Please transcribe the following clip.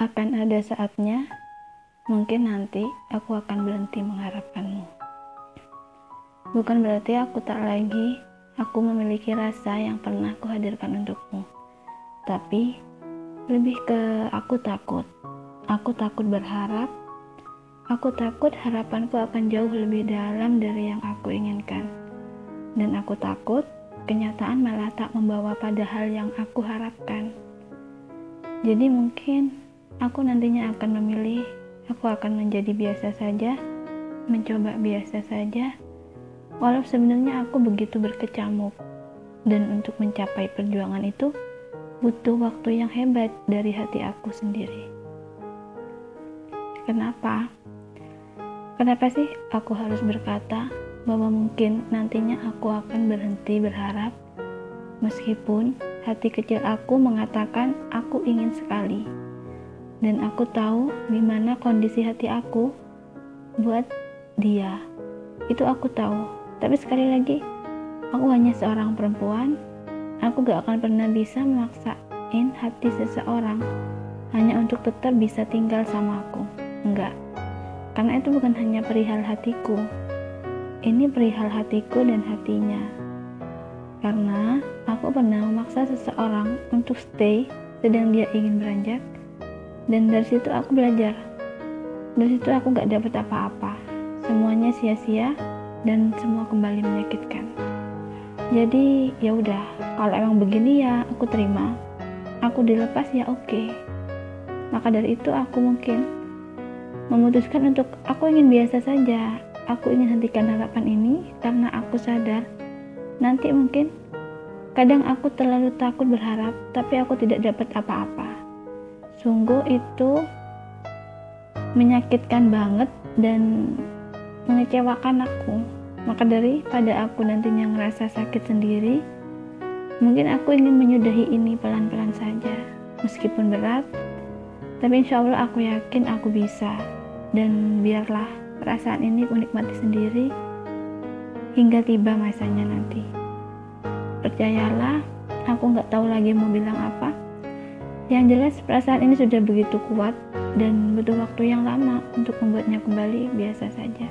Akan ada saatnya, mungkin nanti aku akan berhenti mengharapkanmu. Bukan berarti aku tak lagi aku memiliki rasa yang pernah kuhadirkan untukmu. Tapi lebih ke aku takut. Aku takut berharap. Aku takut harapanku akan jauh lebih dalam dari yang aku inginkan. Dan aku takut kenyataan malah tak membawa pada hal yang aku harapkan. Jadi mungkin Aku nantinya akan memilih, aku akan menjadi biasa saja, mencoba biasa saja, walau sebenarnya aku begitu berkecamuk. Dan untuk mencapai perjuangan itu, butuh waktu yang hebat dari hati aku sendiri. Kenapa? Kenapa sih aku harus berkata bahwa mungkin nantinya aku akan berhenti berharap, meskipun hati kecil aku mengatakan aku ingin sekali dan aku tahu gimana kondisi hati aku buat dia. Itu aku tahu. Tapi sekali lagi, aku hanya seorang perempuan. Aku gak akan pernah bisa memaksain hati seseorang hanya untuk tetap bisa tinggal sama aku. Enggak. Karena itu bukan hanya perihal hatiku. Ini perihal hatiku dan hatinya. Karena aku pernah memaksa seseorang untuk stay sedang dia ingin beranjak dan dari situ aku belajar. Dari situ aku gak dapet apa-apa. Semuanya sia-sia dan semua kembali menyakitkan. Jadi ya udah. Kalau emang begini ya aku terima. Aku dilepas ya oke. Okay. maka dari itu aku mungkin memutuskan untuk aku ingin biasa saja. Aku ingin hentikan harapan ini karena aku sadar nanti mungkin kadang aku terlalu takut berharap tapi aku tidak dapat apa-apa sungguh itu menyakitkan banget dan mengecewakan aku. Maka dari pada aku nantinya ngerasa sakit sendiri mungkin aku ingin menyudahi ini pelan-pelan saja meskipun berat. Tapi insya Allah aku yakin aku bisa. Dan biarlah perasaan ini aku nikmati sendiri hingga tiba masanya nanti. Percayalah aku nggak tahu lagi mau bilang apa yang jelas perasaan ini sudah begitu kuat dan butuh waktu yang lama untuk membuatnya kembali biasa saja.